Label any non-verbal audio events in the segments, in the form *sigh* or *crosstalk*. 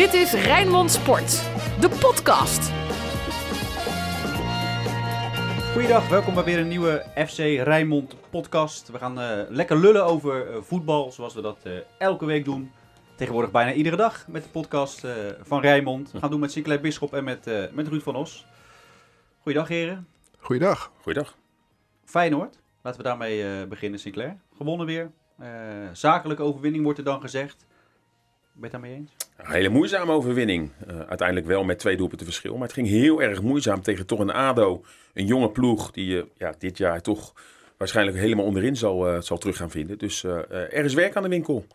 Dit is Rijnmond Sport, de podcast. Goeiedag, welkom bij weer een nieuwe FC Rijnmond podcast. We gaan eh, lekker lullen over eh, voetbal, zoals we dat eh, elke week doen. Tegenwoordig bijna iedere dag met de podcast eh, van Rijnmond. We gaan doen met Sinclair Bisschop en met, eh, met Ruud van Os. Goeiedag heren. Goeiedag. Goeiedag. Feyenoord, laten we daarmee eh, beginnen Sinclair. Gewonnen weer. Eh, zakelijke overwinning wordt er dan gezegd. Ben je het daarmee eens? Een hele moeizame overwinning. Eh, uiteindelijk wel met twee doelpunten verschil. Maar het ging heel erg moeizaam tegen toch een ADO. Een jonge ploeg die je ja, dit jaar toch waarschijnlijk helemaal onderin zal, eh, zal terug gaan vinden. Dus eh, eh, er is werk aan de winkel.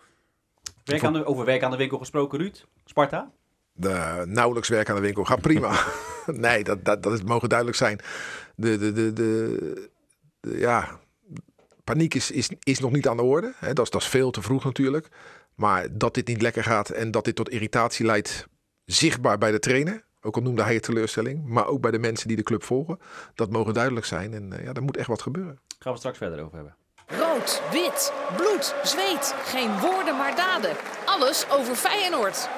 Werk aan de, over werk aan de winkel gesproken, Ruud. Sparta? De, nauwelijks werk aan de winkel. Gaat prima. *laughs* nee, dat, dat, dat is, mogen duidelijk zijn. De, de, de, de, de- ja, paniek is, is, is nog niet aan de orde. Hè. Dat, is, dat is veel te vroeg natuurlijk. Maar dat dit niet lekker gaat en dat dit tot irritatie leidt, zichtbaar bij de trainer. Ook al noemde hij het teleurstelling. Maar ook bij de mensen die de club volgen. Dat mogen duidelijk zijn. En eh, ja, er moet echt wat gebeuren. Gaan we het straks verder over hebben. Rood, wit, bloed, zweet. Geen woorden maar daden. Alles over Feyenoord.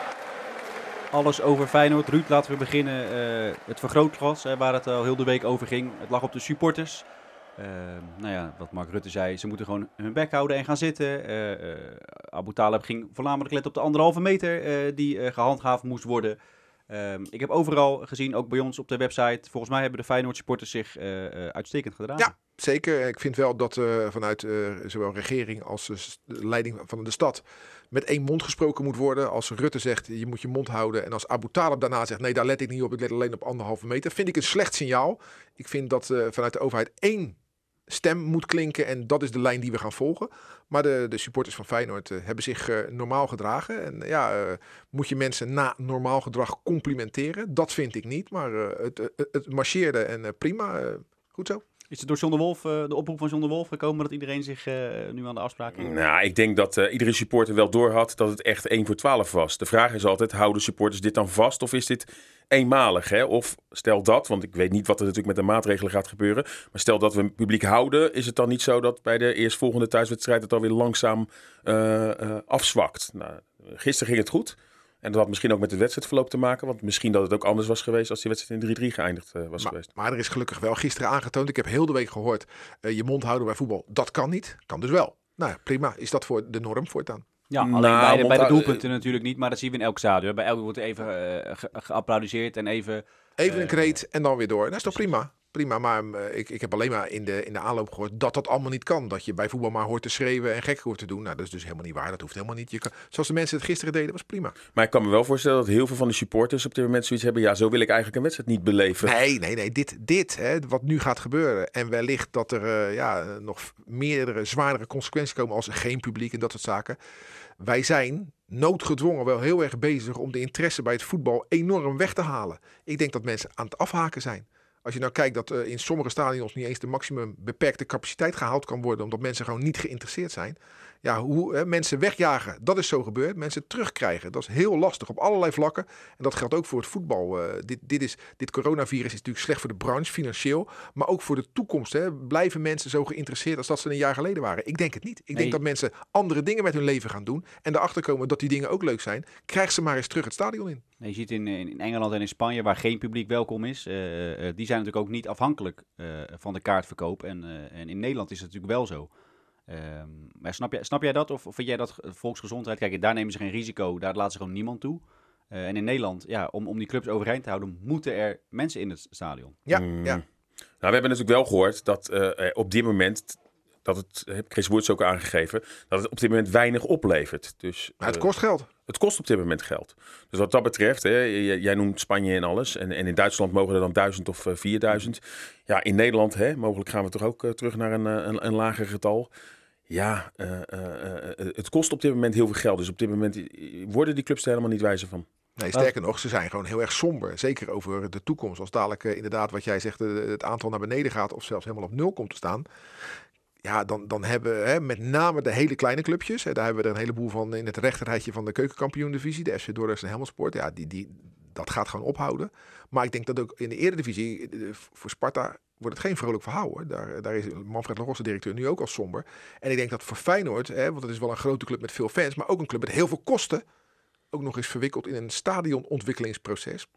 Alles over Feyenoord. Ruud, laten we beginnen. eh, het vergrootglas, hè, waar het al heel de week over ging. Het lag op de supporters. Eh, nou ja, wat Mark Rutte zei, ze moeten gewoon hun bek houden en gaan zitten. Eh, eh, Abu Talib ging voornamelijk letten op de anderhalve meter eh, die eh, gehandhaafd moest worden. Ehm, ik heb overal gezien, ook bij ons op de website, volgens mij hebben de Feyenoord supporters zich uitstekend gedaan. Ja, zeker. Ik vind wel dat vanuit zowel regering als de leiding van de stad met één mond gesproken moet worden. Als Rutte zegt, je moet je mond houden. En als Abu Talib daarna zegt, nee, daar let ik niet op. Ik let alleen op anderhalve meter. Vind ik een slecht signaal. Ik vind dat vanuit de overheid één stem moet klinken. En dat is de lijn die we gaan volgen. Maar de, de supporters van Feyenoord eh, hebben zich eh, normaal gedragen. En ja, eh, moet je mensen na normaal gedrag complimenteren? Dat vind ik niet. Maar het, het, marcheerde en prima. goed zo. Is het door John de Wolf, eh, de oproep van John de Wolf gekomen dat iedereen zich eh, nu aan de afspraken? Nou, ik denk dat eh, iedere supporter wel doorhad dat het echt 1 voor 12 was. De vraag is altijd, houden supporters dit dan vast of is dit eenmalig? Hè? Of stel dat, want ik weet niet wat er natuurlijk met de maatregelen gaat gebeuren. Maar stel dat we een publiek houden, is het dan niet zo dat bij de eerstvolgende thuiswedstrijd het alweer langzaam afzwakt? Nou, gisteren ging het goed. En dat had misschien ook met het wedstrijdverloop te maken. Want misschien dat het ook anders was geweest als die wedstrijd in 3-3 geëindigd eh, was Maar, geweest. maar er is gelukkig wel gisteren aangetoond. Ik heb heel de week gehoord. eh, je mond houden bij voetbal. Dat kan niet. Kan dus wel. Nou ja, prima. Is dat voor de norm voortaan? Ja, alleen Nou, bij, de, bij de doelpunten natuurlijk niet, maar dat zien we in elk stadion. Bij elk wordt even ge- geapplaudiseerd en even... Even een kreet en dan weer door. Dat is toch prima? Prima, maar eh, ik, ik heb alleen maar in de, in de aanloop gehoord dat dat allemaal niet kan. Dat je bij voetbal maar hoort te schreeuwen en gek hoort te doen. Nou, dat is dus helemaal niet waar. Dat hoeft helemaal niet. Je kan, zoals de mensen het gisteren deden, was prima. Maar ik kan me wel voorstellen dat heel veel van de supporters op dit moment zoiets hebben. Ja, zo wil ik eigenlijk een wedstrijd niet beleven. Nee, nee, nee. Dit, dit hè, wat nu gaat gebeuren. En wellicht dat er eh, ja, nog meerdere zwaardere consequenties komen als er geen publiek en dat soort zaken. Wij zijn noodgedwongen wel heel erg bezig om de interesse bij het voetbal enorm weg te halen. Ik denk dat mensen aan het afhaken zijn. Als je nou kijkt dat eh, in sommige stadions niet eens de maximum beperkte capaciteit gehaald kan worden, omdat mensen gewoon niet geïnteresseerd zijn. Ja, hoe hè, mensen wegjagen, dat is zo gebeurd. Mensen terugkrijgen, dat is heel lastig op allerlei vlakken. En dat geldt ook voor het voetbal. Eh, dit, dit, is, dit coronavirus is natuurlijk slecht voor de branche, financieel. Maar ook voor de toekomst. Hè. Blijven mensen zo geïnteresseerd als dat ze een jaar geleden waren? Ik denk het niet. Ik Nee. denk dat mensen andere dingen met hun leven gaan doen. En erachter komen dat die dingen ook leuk zijn. Krijg ze maar eens terug het stadion in. Je ziet in, in Engeland en in Spanje, waar geen publiek welkom is, eh, eh, die zijn natuurlijk ook niet afhankelijk van de kaartverkoop. En, en in Nederland is het natuurlijk wel zo. Ehm, maar snap, jij, snap jij dat? Of, vind jij dat eh, volksgezondheid? Kijk, daar nemen ze geen risico, daar laten ze gewoon niemand toe. Eh, en in Nederland, ja, om, om die clubs overeind te houden, moeten er mensen in het stadion. Ja, Mm. ja. Nou, we hebben natuurlijk wel gehoord dat eh, er op dit moment, dat het, heeft Chris Woods ook aangegeven, dat het op dit moment weinig oplevert. Dus Maar het eh, kost geld. het kost op dit moment geld. Dus wat dat betreft, hè, jij noemt Spanje en alles. En, en in Duitsland mogen er dan 1000 of eh, 4000. Ja, in Nederland, hè, mogelijk gaan we toch ook eh, terug naar een, eh, een, een lager getal. Ja, eh, eh, eh, het kost op dit moment heel veel geld. Dus op dit moment worden die clubs er helemaal niet wijzer van. Nee, sterker nog, ze zijn gewoon heel erg somber. Zeker over de toekomst. Als dadelijk inderdaad wat jij zegt, het aantal naar beneden gaat of zelfs helemaal op nul komt te staan. Ja, dan, dan hebben hè, met name de hele kleine clubjes. Hè, daar hebben we er een heleboel van in het rechterrijtje van de keukenkampioen-divisie. De FC Dordrecht en Sport. Ja, die, die, dat gaat gewoon ophouden. Maar ik denk dat ook in de eredivisie, voor Sparta wordt het geen vrolijk verhaal hoor. Daar, daar is Manfred Larosse, directeur, nu ook al somber. En ik denk dat voor Feyenoord, hè, want het is wel een grote club met veel fans, maar ook een club met heel veel kosten. ook nog eens verwikkeld in een stadionontwikkelingsproces.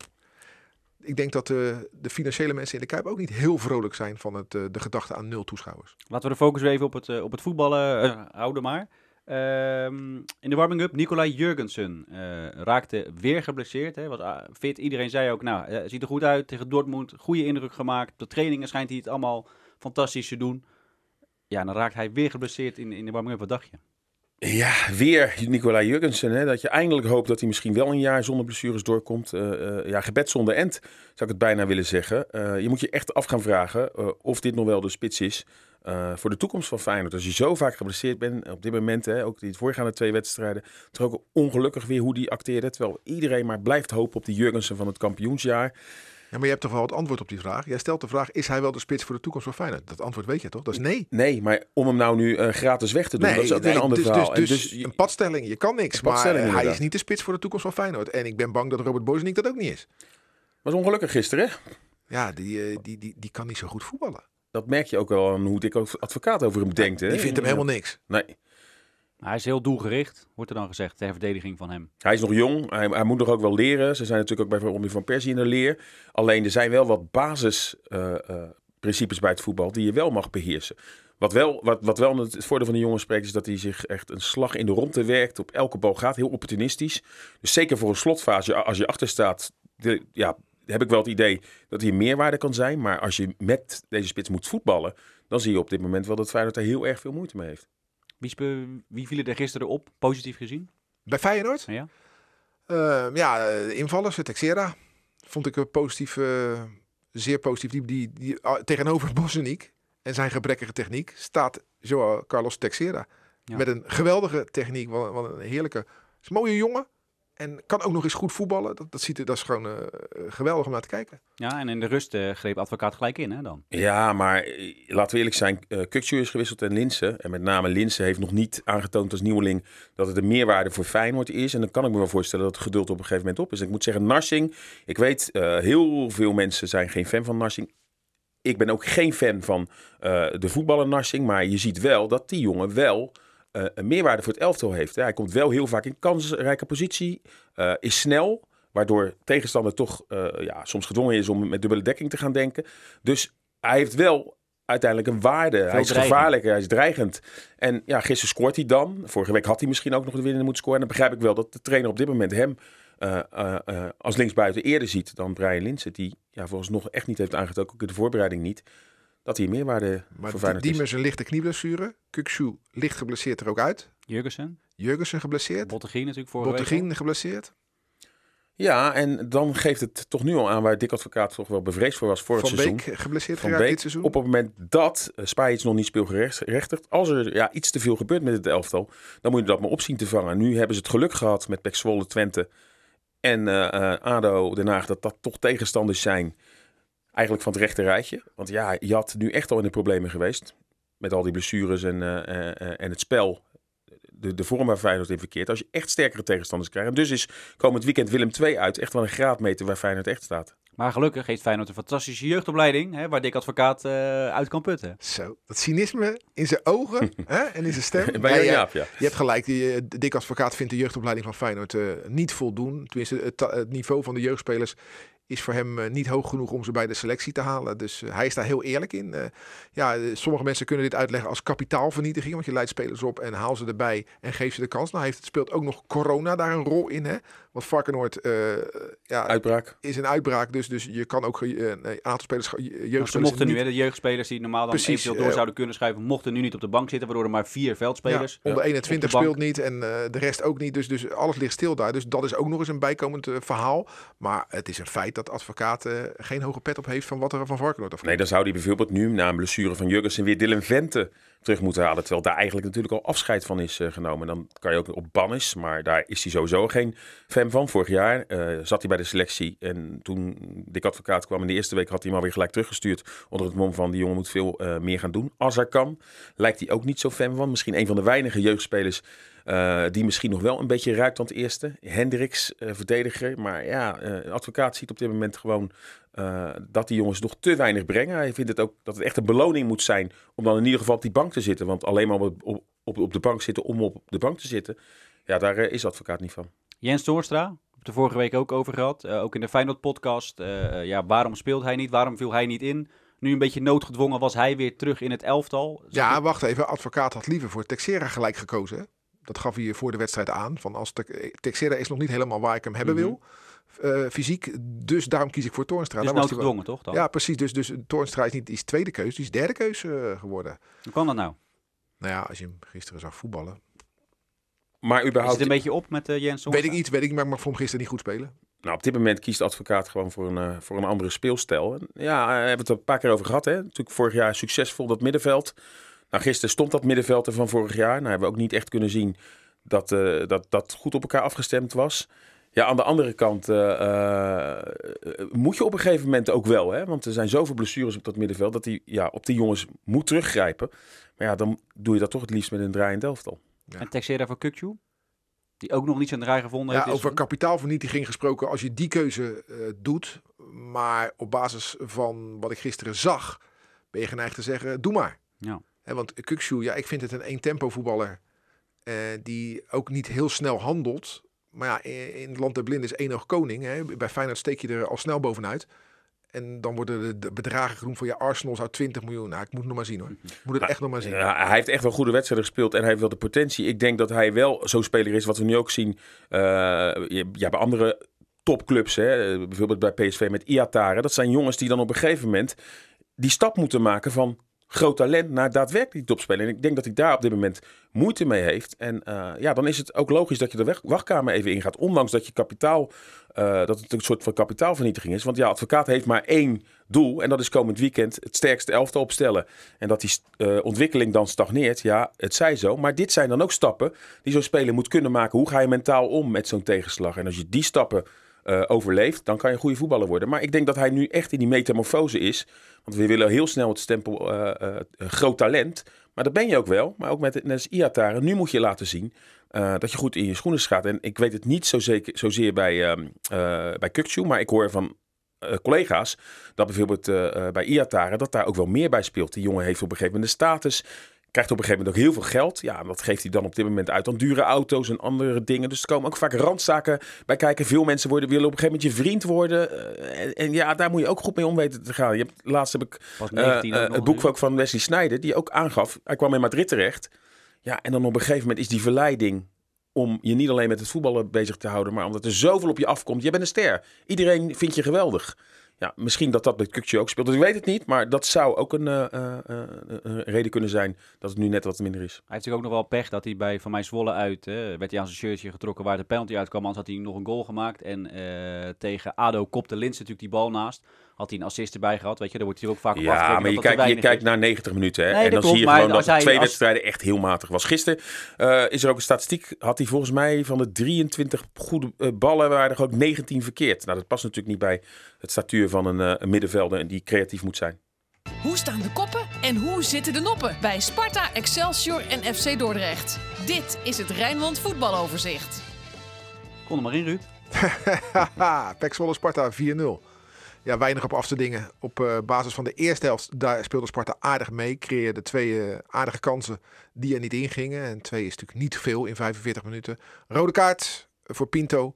Ik denk dat de, de financiële mensen in de Kuip ook niet heel vrolijk zijn van het, eh, de gedachte aan nul toeschouwers. Laten we de focus weer even op het, eh, op het voetballen eh, houden maar. Ehm, in de warming-up, Nicolai Jurgensen eh, raakte weer geblesseerd. Hè, ah, fit. Iedereen zei ook, nou, eh, ziet er goed uit tegen Dortmund. Goede indruk gemaakt. De trainingen schijnt hij het allemaal fantastisch te doen. Ja, dan raakt hij weer geblesseerd in, in de warming-up. Wat dacht je? Ja, weer Nicolai Jurgensen. Hè, dat je eindelijk hoopt dat hij misschien wel een jaar zonder blessures doorkomt. Eh, ja, gebed zonder end, zou ik het bijna willen zeggen. Je moet je echt af gaan vragen of dit nog wel de spits is eh, voor de toekomst van Feyenoord. Als je zo vaak geblesseerd bent, op dit moment, hè, ook die voorgaande twee wedstrijden, toch ook ongelukkig weer hoe die acteerde. Terwijl iedereen maar blijft hopen op die Jurgensen van het kampioensjaar. Ja, maar je hebt toch wel het antwoord op die vraag. Jij stelt de vraag, is hij wel de spits voor de toekomst van Feyenoord? Dat antwoord weet je toch? Dat is nee. Nee, maar om hem nou nu eh, gratis weg te doen, dat is ook weer een ander dus, verhaal. Dus, dus, je- een padstelling, je kan niks. Maar hij inderdaad. is niet de spits voor de toekomst van Feyenoord. En ik ben bang dat Robert Bozeniek dat ook niet is. was ongelukkig gisteren, hè? Ja, die, eh, die, die, die kan niet zo goed voetballen. Dat merk je ook wel aan hoe ook advocaat over hem denkt. Hè? Die vindt hem helemaal niks. Nee, Hij is heel doelgericht, wordt er dan gezegd, ter verdediging van hem. hij is nog jong. Hij, hij moet nog ook wel leren. Ze zijn natuurlijk ook bij Robin van Persie in de leer. Alleen er zijn wel wat basisprincipes bij het voetbal die je wel mag beheersen. Wat wel, wat, wat wel het voordeel van de jongen spreekt, is dat hij zich echt een slag in de ronde werkt. Op elke bal gaat, heel opportunistisch. Dus zeker voor een slotfase, als je achter staat, de, ja, heb ik wel het idee dat hij een meerwaarde kan zijn. Maar als je met deze spits moet voetballen, dan zie je op dit moment wel dat Feyenoord er heel erg veel moeite mee heeft. Wie, spe- wie vielen er gisteren op, positief gezien? Bij Feyenoord? Ja? Eh, ja, eh, invallers, Texera. Vond ik een positief, eh, zeer positief. Die, die, die, ah, tegenover *laughs* Boseniek en zijn gebrekkige techniek staat Joao Carlos Texera. Ja. Met een geweldige techniek. Wat, wat een heerlijke, is een mooie jongen. En kan ook nog eens goed voetballen. Dat, dat, ziet er, dat is gewoon eh, geweldig om naar te kijken. Ja, en in de rust eh, greep advocaat gelijk in, hè dan? Ja, maar eh, laten we eerlijk zijn. Uh, is gewisseld en Linsen. En met name Linsen heeft nog niet aangetoond als nieuweling dat het een meerwaarde voor Feyenoord is. En dan kan ik me wel voorstellen dat het geduld op een gegeven moment op is. En ik moet zeggen, Narsing. Ik weet, uh, heel veel mensen zijn geen fan van Narsing. Ik ben ook geen fan van uh, de voetballer Narsing. Maar je ziet wel dat die jongen wel uh, een meerwaarde voor het elftal heeft. Hij komt wel heel vaak in kansrijke positie. Uh, is snel. Waardoor tegenstander toch uh, ja, soms gedwongen is om met dubbele dekking te gaan denken. Dus hij heeft wel uiteindelijk een waarde. Veel hij is dreigend. gevaarlijk, hij is dreigend. En ja, gisteren scoort hij dan. Vorige week had hij misschien ook nog de winnende moeten scoren. En dan begrijp ik wel dat de trainer op dit moment hem uh, uh, als linksbuiten eerder ziet dan Brian Linsen. Die ja, volgens nog echt niet heeft aangetoond, ook in de voorbereiding niet. Dat hij meerwaarde maar voor Feyenoord Diemers een lichte knieblessure. Kukshu licht geblesseerd er ook uit. Jurgensen. Jurgensen geblesseerd. Bottegien natuurlijk vorige Bottegien geblesseerd. Ja, en dan geeft het toch nu al aan waar Dick Advocaat toch wel bevreesd voor was voor Van het seizoen. Beek geblesseerd Van Beek, dit seizoen. Op het moment dat uh, nog niet speelgerechtigd, als er ja, iets te veel gebeurt met het elftal, dan moet je dat maar op zien te vangen. Nu hebben ze het geluk gehad met Pek Zwolle, Twente en uh, uh, ADO Den Haag dat dat toch tegenstanders zijn eigenlijk van het rechte rijtje. Want ja, je had nu echt al in de problemen geweest met al die blessures en, uh, en het spel de, de vorm waar Feyenoord in verkeert. Als je echt sterkere tegenstanders krijgt. En dus is komend weekend Willem II uit echt wel een graadmeter waar Feyenoord echt staat. Maar gelukkig heeft Feyenoord een fantastische jeugdopleiding, hè, waar Dick Advocaat uh, uit kan putten. Zo, dat cynisme in zijn ogen *laughs* hè, en in zijn stem. *laughs* Bij ja, Jaap, ja. Je hebt gelijk, die, Dick Advocaat vindt de jeugdopleiding van Feyenoord uh, niet voldoen. Tenminste, het, het, niveau van de jeugdspelers is voor hem uh, niet hoog genoeg om ze bij de selectie te halen. Dus uh, hij is daar heel eerlijk in. Uh, ja, sommige mensen kunnen dit uitleggen als kapitaalvernietiging. Want je leidt spelers op en haal ze erbij en geef ze de kans. Nou heeft, het speelt ook nog corona daar een rol in. Hè? Want Varkenoord ja, uitbraak. is een uitbraak. Dus, dus je kan ook een aantal spelers, jeugdspelers... Ze mochten nu, hè, de jeugdspelers die normaal dan Precies, eventueel door zouden kunnen schuiven... mochten nu niet op de bank zitten, waardoor er maar vier veldspelers... Ja, onder 21 speelt niet en uh, de rest ook niet. Dus, dus alles ligt stil daar. Dus dat is ook nog eens een bijkomend uh, verhaal. Maar het is een feit dat advocaat uh, geen hoge pet op heeft van wat er van Varkenoord afkomt. Nee, dan zou hij bijvoorbeeld nu na een blessure van Jurgensen weer Dylan Vente terug moeten halen. Terwijl daar eigenlijk natuurlijk al afscheid van is uh, genomen. Dan kan je ook op Bannis, maar daar is hij sowieso geen fan van. Vorig jaar uh, zat hij bij de selectie en toen Dick Advocaat kwam in de eerste week had hij hem alweer gelijk teruggestuurd. Onder het mom van die jongen moet veel uh, meer gaan doen. Als hij kan, lijkt hij ook niet zo fan van. Misschien een van de weinige jeugdspelers die misschien nog wel een beetje ruikt aan het eerste. Hendricks, verdediger. Maar ja, uh, advocaat ziet op dit moment gewoon dat die jongens nog te weinig brengen. Hij vindt het ook dat het echt een beloning moet zijn om dan in ieder geval op die bank te zitten. Want alleen maar op, op, op de bank zitten om op de bank te zitten, ja, daar is advocaat niet van. Jens Toornstra, heb het er vorige week ook over gehad. Eh, ook in de Feyenoord-podcast. Eh, eh, ja, waarom speelt hij niet? Waarom viel hij niet in? Nu een beetje noodgedwongen was hij weer terug in het elftal. Ja, wacht even. Advocaat had liever voor Texera gelijk gekozen. Dat gaf hij voor de wedstrijd aan. Van als Te- Texera is nog niet helemaal waar ik hem hebben Mhm. wil. Eh, fysiek. Dus daarom kies ik voor Toornstra. Dus wel- noodgedwongen, toch? Dan? Ja, precies. Dus, dus Toornstra is niet die is tweede keus, die is derde keus eh, geworden. Hoe kan dat nou? Nou ja, als je hem gisteren zag voetballen. Maar Is überhaupt, het een beetje op met eh, Jens? Weet ik niet, weet ik niet, maar ik mag voor hem gisteren niet goed spelen. nou, op dit moment kiest de advocaat gewoon voor een, voor een andere speelstijl. En ja, daar hebben we het er een paar keer over gehad. Hè? Natuurlijk vorig jaar succesvol dat middenveld. Nou, gisteren stond dat middenveld er van vorig jaar. Nou, hebben we ook niet echt kunnen zien dat eh, dat, dat goed op elkaar afgestemd was. Ja, aan de andere kant eh, eh, moet je op een gegeven moment ook wel. Hè? Want er zijn zoveel blessures op dat middenveld dat hij ja, op die jongens moet teruggrijpen. Maar ja, dan doe je dat toch het liefst met een draaiend elftal. En Texera voor Kukju? Die ook nog niet zijn draai gevonden Ja, heeft. over kapitaalvernietiging gesproken, als je die keuze eh, doet, maar op basis van wat ik gisteren zag, ben je geneigd te zeggen, doe maar. Ja. Hè, want Kukshu, ja, ik vind het een één-tempo voetballer eh, die ook niet heel snel handelt. Maar ja, in het land der blinden is één oog koning. Hè. Bij Feyenoord steek je er al snel bovenuit. En dan worden de, bedragen genoemd voor je Arsenal zou 20 miljoen. Nou, ik moet het nog maar zien hoor. Ik moet het echt nog maar zien. Ja, hij heeft echt wel goede wedstrijden gespeeld en hij heeft wel de potentie. Ik denk dat hij wel zo'n speler is, wat we nu ook zien eh, ja, bij andere topclubs. Hè, bijvoorbeeld bij PSV met Iatare. Dat zijn jongens die dan op een gegeven moment die stap moeten maken van groot talent naar daadwerkelijk topspeler. En ik denk dat hij daar op dit moment moeite mee heeft. En eh, ja, dan is het ook logisch dat je de wachtkamer even ingaat. Ondanks dat je kapitaal, eh, dat het een soort van kapitaalvernietiging is. Want ja, advocaat heeft maar één doel. En dat is komend weekend het sterkste elftal opstellen. En dat die eh, ontwikkeling dan stagneert, ja, het zij zo. Maar dit zijn dan ook stappen die zo'n speler moet kunnen maken. Hoe ga je mentaal om met zo'n tegenslag? En als je die stappen eh, overleeft, dan kan je een goede voetballer worden. Maar ik denk dat hij nu echt in die metamorfose is. Want we willen heel snel het stempel eh, eh, groot talent. Maar dat ben je ook wel. Maar ook met net als Iatare. Nu moet je laten zien dat je goed in je schoenen gaat. En ik weet het niet zo zeker, zozeer bij, eh bij maar ik hoor van collega's dat bijvoorbeeld bij Iatare dat daar ook wel meer bij speelt. Die jongen heeft op een gegeven moment de status. Krijgt op een gegeven moment ook heel veel geld. Ja, dat geeft hij dan op dit moment uit aan dure auto's en andere dingen. Dus er komen ook vaak randzaken bij kijken. Veel mensen worden, willen op een gegeven moment je vriend worden. Eh, en, en ja, daar moet je ook goed mee om weten te gaan. Je hebt, laatst heb ik eh, 19 ook eh, het boek ook van Wesley Sneijder, die ook aangaf. Hij kwam in Madrid terecht. Ja, en dan op een gegeven moment is die verleiding om je niet alleen met het voetballen bezig te houden, maar omdat er zoveel op je afkomt. Je bent een ster. Iedereen vindt je geweldig. Ja, misschien dat dat met Kukje ook speelt. Dus ik weet het niet, maar dat zou ook een, eh, eh, eh, een reden kunnen zijn dat het nu net wat minder is. Hij heeft natuurlijk ook nog wel pech dat hij bij Van mij Zwolle uit, werd hij aan zijn shirtje getrokken waar de penalty uitkwam. Anders had hij nog een goal gemaakt. En tegen ADO kopte Lins natuurlijk die bal naast. Had hij een assist erbij gehad, weet je. Daar wordt hij ook vaak op Ja, afgerekend maar je dat kijkt, je kijkt is. naar 90 minuten. Hè? Nee, en dan zie je gewoon dat hij- twee als- wedstrijden echt heel matig was. Gisteren eh, is er ook een statistiek. Had hij volgens mij van de 23 goede eh, ballen, waren er ook 19 verkeerd. Nou, dat past natuurlijk niet bij het statuur van een, eh, een middenvelder en die creatief moet zijn. Hoe staan de koppen en hoe zitten de noppen bij Sparta, Excelsior en FC Dordrecht? Dit is het Rijnmond voetbaloverzicht. Kon er maar in, Ruud. *laughs* Pek Zwolle Sparta 4-0. Ja, weinig op af te dingen. Op eh, basis van de eerste helft, daar speelde Sparta aardig mee. Creëerde twee eh, aardige kansen die er niet ingingen. En twee is natuurlijk niet veel in 45 minuten. Rode kaart voor Pinto.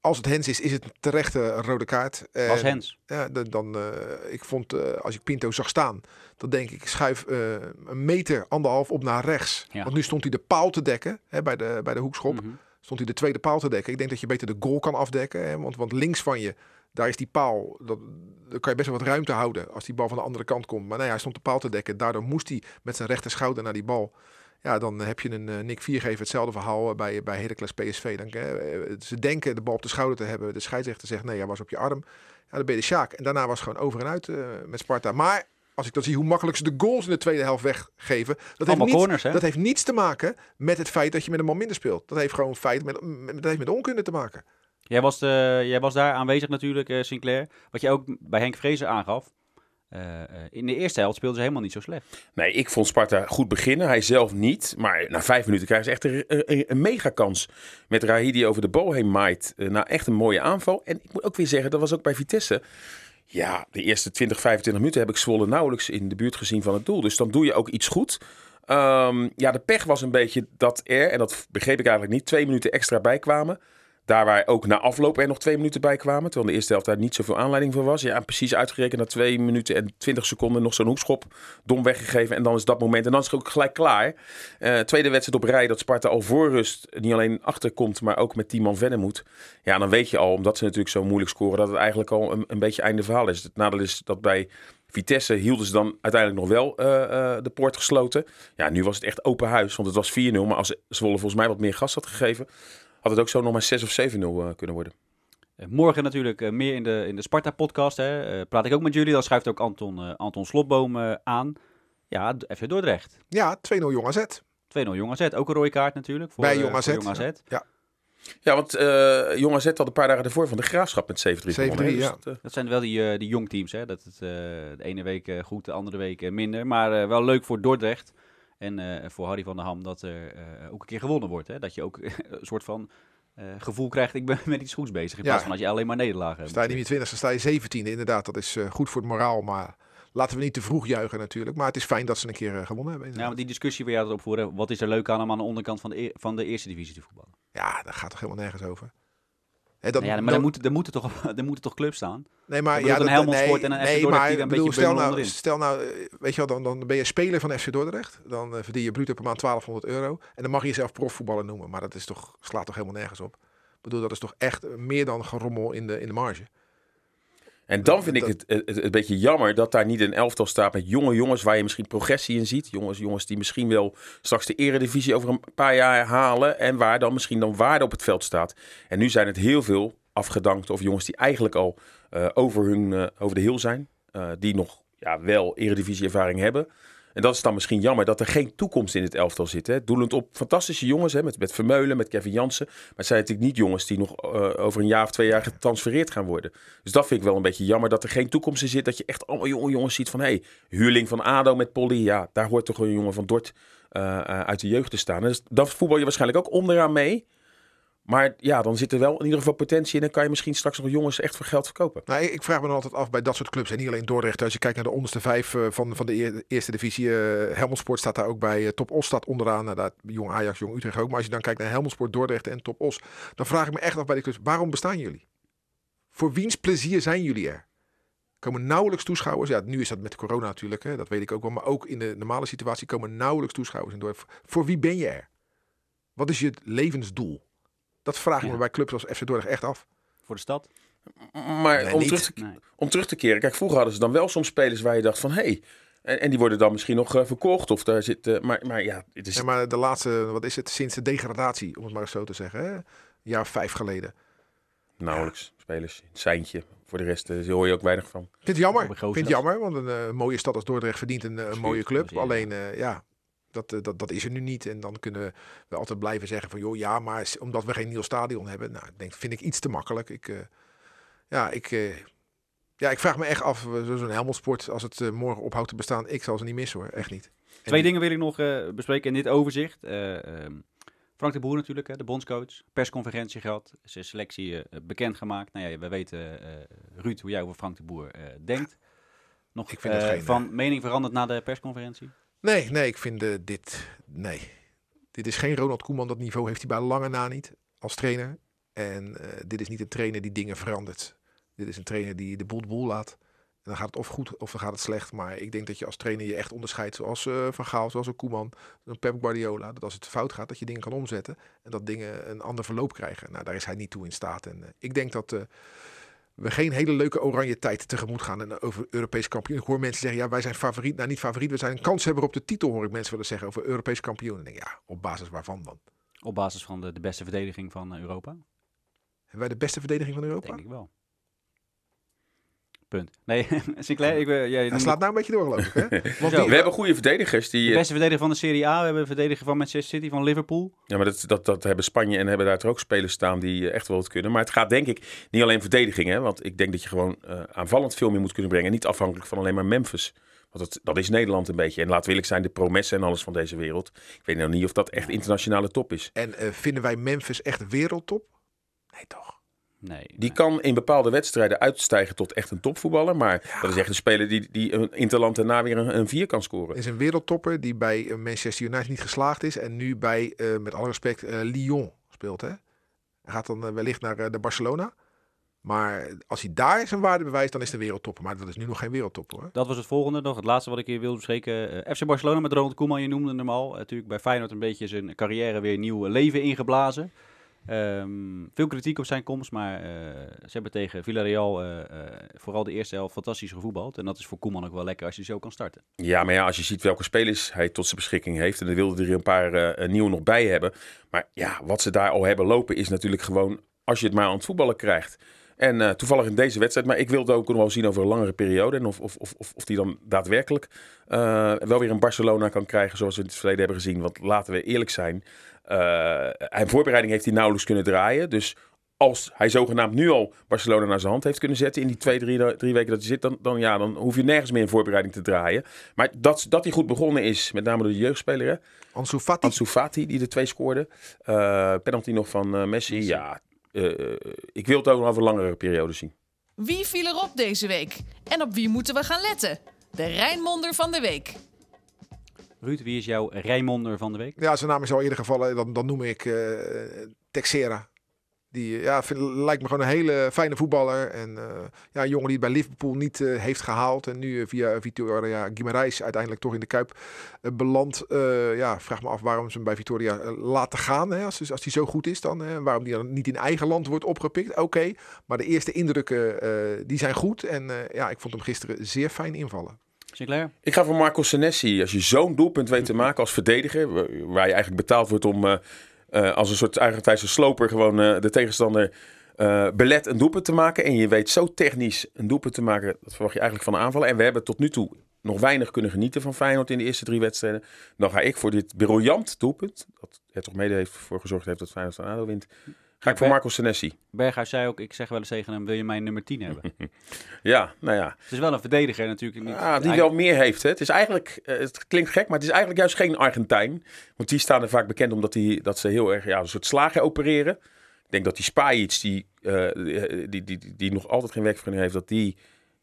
Als het Hens is, is het een terechte rode kaart. Was Hens. Ja, dan, dan, eh, ik vond, eh, als ik Pinto zag staan, dan denk ik, schuif eh, een meter, anderhalf op naar rechts. Ja. Want nu stond hij de paal te dekken hè, bij, de, bij de hoekschop Mhm. stond hij de tweede paal te dekken. Ik denk dat je beter de goal kan afdekken. Hè? Want, want links van je, daar is die paal. Dat, daar kan je best wel wat ruimte houden als die bal van de andere kant komt. Maar nee, hij stond de paal te dekken. Daardoor moest hij met zijn rechter schouder naar die bal. Ja, dan heb je een eh, Nick Viergever hetzelfde verhaal eh, bij, bij Heracles PSV. Dan, eh, ze denken de bal op de schouder te hebben. De scheidsrechter zegt nee, hij was op je arm. Ja, dan ben je de Sjaak. En daarna was het gewoon over en uit met Sparta. Maar als ik dan zie hoe makkelijk ze de goals in de tweede helft weggeven. Dat heeft, niets, corners, hè? dat heeft niets te maken met het feit dat je met een man minder speelt. Dat heeft gewoon feit met, met, dat heeft met onkunde te maken. Jij was, eh, was daar aanwezig natuurlijk, eh, Sinclair. Wat je ook bij Henk Vrezer aangaf. Eh, in de eerste helft speelden ze helemaal niet zo slecht. Nee, ik vond Sparta goed beginnen. Hij zelf niet. Maar na vijf minuten krijgen ze echt een, een, een megakans. Met Rahidi over de bal heen maait. Nou, echt een mooie aanval. En ik moet ook weer zeggen, dat was ook bij Vitesse. Ja, de eerste 20, 25 minuten heb ik Zwolle nauwelijks in de buurt gezien van het doel. Dus dan doe je ook iets goed. Ehm, ja, de pech was een beetje dat er, en dat begreep ik eigenlijk niet, twee minuten extra bijkwamen. Daar waar ook na afloop er nog twee minuten bij kwamen. Terwijl de eerste helft daar niet zoveel aanleiding voor was. Ja, precies uitgerekend na twee minuten en twintig seconden nog zo'n hoekschop dom weggegeven. En dan is dat moment. En dan is het ook gelijk klaar. Uh, tweede wedstrijd op rij dat Sparta al voor rust niet alleen achterkomt, maar ook met 10 man verder moet. Ja, dan weet je al, omdat ze natuurlijk zo moeilijk scoren, dat het eigenlijk al een, een beetje einde verhaal is. Het nadeel is dat bij Vitesse hielden ze dan uiteindelijk nog wel uh, uh, de poort gesloten. Ja, nu was het echt open huis, want het was 4-0. Maar als Zwolle volgens mij wat meer gas had gegeven, had het ook zo nog maar 6 of 7-0 uh, kunnen worden. Morgen natuurlijk meer in de, in de Sparta-podcast. praat ik ook met jullie. Dan schuift ook Anton, Anton Slotboom aan. Ja, even Dordrecht. Ja, 2-0 Jong AZ. 2-0 Jong AZ. Ook een rode kaart natuurlijk. Voor, Bij Jong AZ. Jong AZ. Ja. ja. Ja, want uh, Jong AZ had een paar dagen ervoor van de Graafschap met 7-3 gewonnen. Ja. Dus dat, uh... dat, zijn wel die, uh, die jong teams, hè? Dat het de ene week goed, de andere week minder. Maar wel leuk voor Dordrecht en voor Harry van der Ham dat er ook een keer gewonnen wordt. Hè? Dat je ook *laughs* een soort van gevoel krijgt, ik ben *laughs* met iets goeds bezig. In plaats van dat je alleen maar nederlagen hebt. Sta je niet meer 20, dan sta je 17e. Inderdaad, dat is goed voor het moraal, maar... Laten we niet te vroeg juichen natuurlijk. Maar het is fijn dat ze een keer gewonnen hebben. Ja, maar die discussie waar jij het opvoeren. Wat is er leuk aan om aan de onderkant van de, e van de eerste divisie te voetballen? Ja, daar gaat toch helemaal nergens over. He, dat, ja, maar er moeten, er, moeten toch, *laughs* er moeten toch clubs staan? Nee, maar ja, een Helmond nee, Sport en een nee, FC maar, die een bedoel, stel nou, onderin. stel nou, weet je wel, dan, dan ben je speler van FC Dordrecht. Dan uh, verdien je bruto per maand 1200 euro. En dan mag je jezelf profvoetballer noemen. Maar dat is toch, slaat toch helemaal nergens op. Ik bedoel, dat is toch echt meer dan gerommel in de, in de marge. En dan vind ik het, het, een beetje jammer dat daar niet een elftal staat met jonge jongens waar je misschien progressie in ziet. Jongens, jongens die misschien wel straks de eredivisie over een paar jaar halen en waar dan misschien dan waarde op het veld staat. En nu zijn het heel veel afgedankt of jongens die eigenlijk al uh, over, hun, uh, over de heel zijn. Uh, die nog ja, wel eredivisie ervaring hebben. En dat is dan misschien jammer dat er geen toekomst in het elftal zit. Hè? Doelend op fantastische jongens, hè? Met, met Vermeulen, met Kevin Jansen. Maar het zijn natuurlijk niet jongens die nog uh, over een jaar of twee jaar getransfereerd gaan worden. Dus dat vind ik wel een beetje jammer dat er geen toekomst in zit. Dat je echt allemaal jonge jongens ziet van... hé, hey, huurling van ADO met Polly. Ja, daar hoort toch een jongen van Dort uh, uh, uit de jeugd te staan. Dus dat voetbal je waarschijnlijk ook onderaan mee. Maar ja, dan zit er wel in ieder geval potentie in. En kan je misschien straks nog jongens echt voor geld verkopen. Nou, ik vraag me dan altijd af bij dat soort clubs. En niet alleen Dordrecht. Als je kijkt naar de onderste vijf uh, van, van de eerste divisie. Uh, Helmond Sport staat daar ook bij. Uh, Top Os staat onderaan. Nou, daar, jong Ajax, Jong Utrecht ook. Maar als je dan kijkt naar Helmond Sport, Dordrecht en Top Os. Dan vraag ik me echt af bij de clubs. Waarom bestaan jullie? Voor wiens plezier zijn jullie er? Er komen nauwelijks toeschouwers. Ja, nu is dat met corona natuurlijk. Hè, dat weet ik ook wel. Maar ook in de normale situatie komen nauwelijks toeschouwers in Dordrecht. Voor wie ben je er? Wat is je levensdoel? Dat vraag ik Ja. me bij clubs als FC Dordrecht echt af. Voor de stad? Maar Nee, om, niet. terug te, Nee. om terug te keren. Kijk, vroeger hadden ze dan wel soms spelers waar je dacht van... hé, hey, en, en die worden dan misschien nog eh, verkocht. Of daar zit... eh, maar, maar ja, het is... Ja, maar de laatste, wat is het, sinds de degradatie, om het maar zo te zeggen. Hè? Een jaar of vijf geleden. Nauwelijks spelers. Een seintje. Voor de rest eh, hoor je ook weinig van. Vind het jammer. Vind jammer, want een mooie stad als Dordrecht verdient een, een mooie club. Alleen, eh, ja, dat, eh, dat, dat is er nu niet. En dan kunnen we altijd blijven zeggen van, joh, ja, maar omdat we geen nieuw stadion hebben. Nou, denk, vind ik iets te makkelijk. Ik, eh, ja, ik, eh, ja, ik vraag me echt af, zo- zo'n Helmond Sport, als het morgen ophoudt te bestaan, ik zal ze niet missen hoor, echt niet. Twee dingen wil ik nog bespreken in dit overzicht. Eh, ehm, Frank de Boer natuurlijk, hè, de bondscoach. Persconferentie gehad. Zijn selectie eh, bekendgemaakt. Nou ja, we weten, eh, Ruud, hoe jij over Frank de Boer denkt. Nog Ik vind geen, van mening veranderd na de persconferentie? Nee, nee, ik vind eh, dit, nee. Dit is geen Ronald Koeman, dat niveau heeft hij bij lange na niet als trainer. En eh, dit is niet een trainer die dingen verandert. Dit is een trainer die de boel de boel laat. En dan gaat het of goed of dan gaat het slecht. Maar ik denk dat je als trainer je echt onderscheidt zoals eh, Van Gaal, zoals een Koeman, een Pep Guardiola. Dat als het fout gaat, dat je dingen kan omzetten. En dat dingen een ander verloop krijgen. Nou, daar is hij niet toe in staat. En ik denk dat we geen hele leuke oranje tijd tegemoet gaan. En over Europees kampioen. Ik hoor mensen zeggen, ja, wij zijn favoriet. Nou, niet favoriet. We zijn een kanshebber op de titel, hoor ik mensen willen zeggen over Europees kampioen. En ik denk, ja, op basis waarvan dan? Op basis van de, de beste verdediging van eh, Europa? Hebben wij de beste verdediging van Europa? Denk ik wel. Punt. Nee, *laughs* Sinclair, ik, eh, jij Hij slaat nou een beetje door, geloof ik. Hè? *laughs* Want die- We hebben goede verdedigers. Die, de eh, beste verdediger van de Serie A. We hebben een verdediger van Manchester City, van Liverpool. Ja, maar dat, dat, dat hebben Spanje en hebben daar ook spelers staan die eh, echt wel wat kunnen. Maar het gaat denk ik niet alleen verdediging. Hè? Want ik denk dat je gewoon aanvallend veel meer moet kunnen brengen. Niet afhankelijk van alleen maar Memphis. Want dat, dat is Nederland een beetje. En laten we eerlijk zijn, de promessen en alles van deze wereld. Ik weet nou niet of dat echt internationale top is. En eh, vinden wij Memphis echt wereldtop? Nee, toch? Nee. Die nee. kan in bepaalde wedstrijden uitstijgen tot echt een topvoetballer. Maar dat is echt een speler die, die een interland daarna weer een, een vier kan scoren. is een wereldtopper die bij eh, Manchester United niet geslaagd is. En nu bij, eh, met alle respect, eh, Lyon speelt. Hè? Hij gaat dan wellicht naar eh, de Barcelona. Maar als hij daar zijn waarde bewijst, dan is het een wereldtopper. Maar dat is nu nog geen wereldtopper hoor. Dat was het volgende nog. Het laatste wat ik hier wilde bespreken. FC Barcelona met Ronald Koeman, je noemde hem al. natuurlijk bij Feyenoord een beetje zijn carrière weer nieuw leven ingeblazen. Ehm, veel kritiek op zijn komst, maar eh, ze hebben tegen Villarreal eh, eh, vooral de eerste helft fantastisch gevoetbald. En dat is voor Koeman ook wel lekker als hij zo kan starten. Ja, maar ja, als je ziet welke spelers hij tot zijn beschikking heeft. En dan wilde er een paar nieuwe nog bij hebben. Maar ja, wat ze daar al hebben lopen is natuurlijk gewoon als je het maar aan het voetballen krijgt. En toevallig in deze wedstrijd, maar ik wilde ook nog wel zien over een langere periode. En of, of, of, of, die dan daadwerkelijk wel weer een Barcelona kan krijgen zoals we in het verleden hebben gezien. Want laten we eerlijk zijn, hij voorbereiding heeft hij nauwelijks kunnen draaien. Dus als hij zogenaamd nu al Barcelona naar zijn hand heeft kunnen zetten in die twee, drie, drie weken dat hij zit, dan, dan, ja, dan hoef je nergens meer in voorbereiding te draaien. Maar dat, dat hij goed begonnen is, met name door de jeugdspeler, hè? Ansu Fati. Ansu Fati, die de twee scoorde. Eh penalty nog van eh, Messi. Ja, eh, ik wil het ook nog over een langere periode zien. Wie viel erop deze week? En op wie moeten we gaan letten? De Rijnmonder van de week. Ruud, wie is jouw Rijmonder van de week? Ja, zijn naam is al eerder gevallen. Dan, dan noem ik eh Texera. Die ja, vind, lijkt me gewoon een hele fijne voetballer. En eh, ja, een jongen die het bij Liverpool niet eh, heeft gehaald. En nu eh, via Vitoria Guimarães uiteindelijk toch in de Kuip belandt. Ja, vraag me af waarom ze hem bij Vitoria laten gaan. Hè, als, als hij zo goed is dan. Hè, waarom die dan niet in eigen land wordt opgepikt. Oké, maar de eerste indrukken die zijn goed. En ja, ik vond hem gisteren zeer fijn invallen. Sinclair? Ik ga voor Marco Senesi. Als je zo'n doelpunt weet te maken als verdediger, waar je eigenlijk betaald wordt om uh, uh, als een soort Argentijnse sloper gewoon uh, de tegenstander belet een doelpunt te maken. En je weet zo technisch een doelpunt te maken, dat verwacht je eigenlijk van de aanvallen. En we hebben tot nu toe nog weinig kunnen genieten van Feyenoord in de eerste drie wedstrijden. Dan ga ik voor dit briljant doelpunt, dat er toch mede heeft voor gezorgd heeft dat Feyenoord van ADO wint. Ga ik voor Marco Senesi. Berghuis zei ook, ik zeg wel eens tegen hem, wil je mijn nummer 10 hebben? *laughs* ja, nou ja. Het is wel een verdediger natuurlijk. Niet. Ja, die wel meer heeft. Hè. Het is eigenlijk, het klinkt gek, maar het is eigenlijk juist geen Argentijn. Want die staan er vaak bekend omdat die, dat ze heel erg ja, een soort slagen opereren. Ik denk dat die Spajic, die, uh, die, die, die, die nog altijd geen werkvergunning heeft, dat die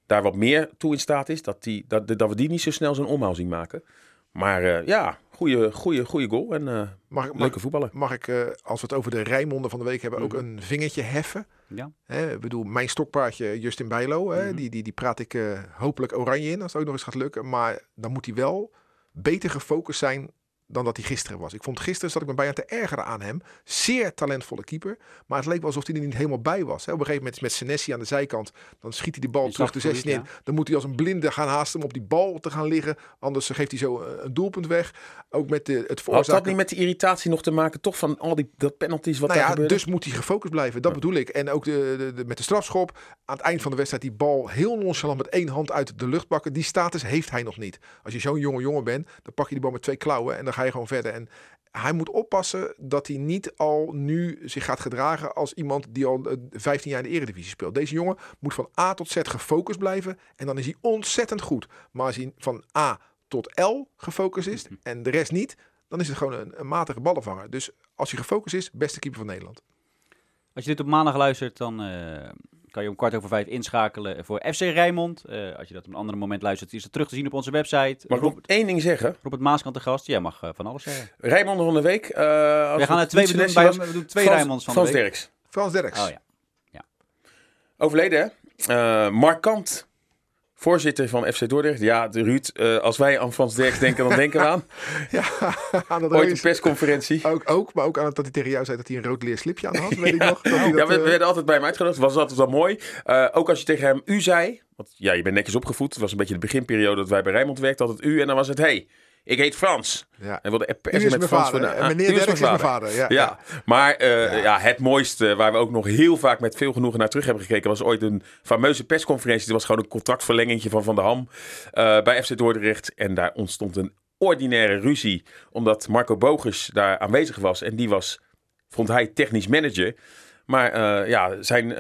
daar wat meer toe in staat is. Dat, die, dat, dat we die niet zo snel zijn omhaal zien maken. Maar uh, ja, goede, goede, goede goal en uh, mag, leuke mag, voetballen. Mag ik, uh, als we het over de Rijnmonden van de week hebben, ook een vingertje heffen? Ja. Hè, ik bedoel, mijn stokpaardje Justin Bijlo, hè, Mhm. die, die, die praat ik hopelijk oranje in, als het ook nog eens gaat lukken. Maar dan moet hij wel beter gefocust zijn dan dat hij gisteren was. Ik vond gisteren zat ik me bijna te ergeren aan hem. Zeer talentvolle keeper. Maar het leek wel alsof hij er niet helemaal bij was. Op een gegeven moment met Senesi aan de zijkant. Dan schiet hij de bal Je terug de het 16 in. Dan moet hij als een blinde gaan haasten om op die bal te gaan liggen. Anders geeft hij zo een doelpunt weg. Ook met de, het Had veroorzaken... dat niet met die irritatie nog te maken, toch van al die dat penalties wat nou daar ja, gebeurde? dus moet hij gefocust blijven. Dat Ja. bedoel ik. En ook de, de, de- met de strafschop. Aan het eind van de wedstrijd die bal heel nonchalant met één hand uit de lucht pakken. Die status heeft hij nog niet. Als je zo'n jonge jongen bent, dan pak je die bal met twee klauwen en dan ga je gewoon verder. En hij moet oppassen dat hij niet al nu zich gaat gedragen als iemand die al eh, 15 jaar in de eredivisie speelt. Deze jongen moet van A tot Z gefocust blijven en dan is hij ontzettend goed. Maar als hij van A tot L gefocust is en de rest niet, dan is het gewoon een, een matige ballenvanger. Dus als hij gefocust is, beste keeper van Nederland. Als je dit op maandag luistert, dan eh, kan je om kwart over vijf inschakelen voor FC Rijnmond. Eh, als je dat op een ander moment luistert, is het terug te zien op onze website. Mag ik nog één ding zeggen? Robert Maaskant de gast. Jij mag eh, van alles zeggen. Rijmond van de week. eh als We gaan het er twee, we doen, bij, we doen twee Frans- Rijnmonds van Frans de week. Derks. Frans Derks. Oh ja. Overleden, hè? Eh, markant. Voorzitter van FC Dordrecht. Ja, de Ruud, eh, als wij aan Frans Derks denken, dan denken we aan. *laughs* Ja, aan dat Ooit een persconferentie. Ook, ook, maar ook aan het dat hij tegen jou zei dat hij een rood leer slipje aan had, weet ik *laughs* nog. Dat Ja, dat, we, we eh, werden altijd bij hem uitgenodigd. was altijd wel mooi. Eh, ook als je tegen hem u zei. Want ja, je bent netjes opgevoed. Het was een beetje de beginperiode dat wij bij Rijnmond werkten. Altijd u. En dan was het hey, ik heet Frans. ja. En wilde persen met Frans. vader. voor de- ah, meneer u Derks is mijn vader. Ja, Ja, maar eh, Ja. ja. het mooiste waar we ook nog heel vaak met veel genoegen naar terug hebben gekeken... was ooit een fameuze persconferentie. Dat was gewoon een contractverlengingje van Van der Ham eh, bij FC Dordrecht. En daar ontstond een ordinaire ruzie. Omdat Marco Bogus daar aanwezig was. En die was, vond hij, technisch manager. Maar eh, ja, zijn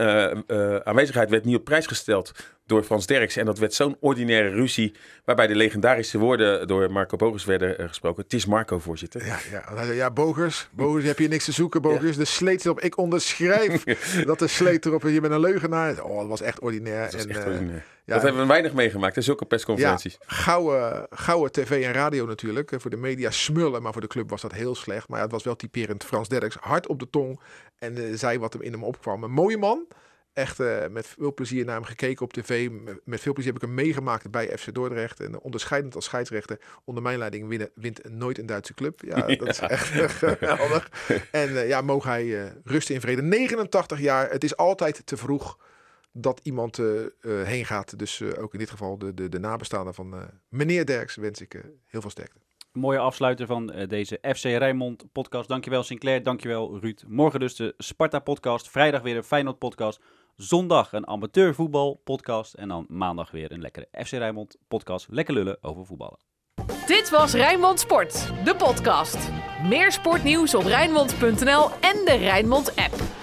aanwezigheid werd niet op prijs gesteld. Door Frans Derks. En dat werd zo'n ordinaire ruzie, waarbij de legendarische woorden door Marco Bogers werden eh, gesproken. Het is Marco, voorzitter. Ja, ja, hij zei, ja Bogers, Bogers, heb je niks te zoeken, Bogers. De sleet erop, ik onderschrijf *laughs* dat de sleet erop, je bent een leugenaar. Oh, dat was echt ordinair. Dat en, echt eh, ja, dat hebben we weinig meegemaakt, hè, zulke persconferenties. Ja, gouden, gouden tv en radio natuurlijk. Eh, Voor de media smullen, maar voor de club was dat heel slecht. Maar ja, het was wel typerend Frans Derks. Hard op de tong en zei wat hem in hem opkwam. Een mooie man. Echt eh, met veel plezier naar hem gekeken op tv. Met veel plezier heb ik hem meegemaakt bij FC Dordrecht. En onderscheidend als scheidsrechter. Onder mijn leiding winnen, wint nooit een Duitse club. Ja, *laughs* dat is echt eh, *laughs* geweldig. En eh, ja, mogen hij eh, rusten in vrede. 89 jaar. Het is altijd te vroeg dat iemand heen gaat. Dus eh, ook in dit geval de, de, de nabestaanden van eh, meneer Derks wens ik heel veel sterkte. Mooie afsluiter van eh, deze FC Rijnmond podcast. Dankjewel Sinclair, dankjewel Ruud. Morgen dus de Sparta podcast. Vrijdag weer een Feyenoord podcast. Zondag een amateurvoetbal podcast. En dan maandag weer een lekkere FC Rijnmond podcast. Lekker lullen over voetballen. Dit was Rijnmond Sport, de podcast. Meer sportnieuws op Rijnmond.nl en de Rijnmond app.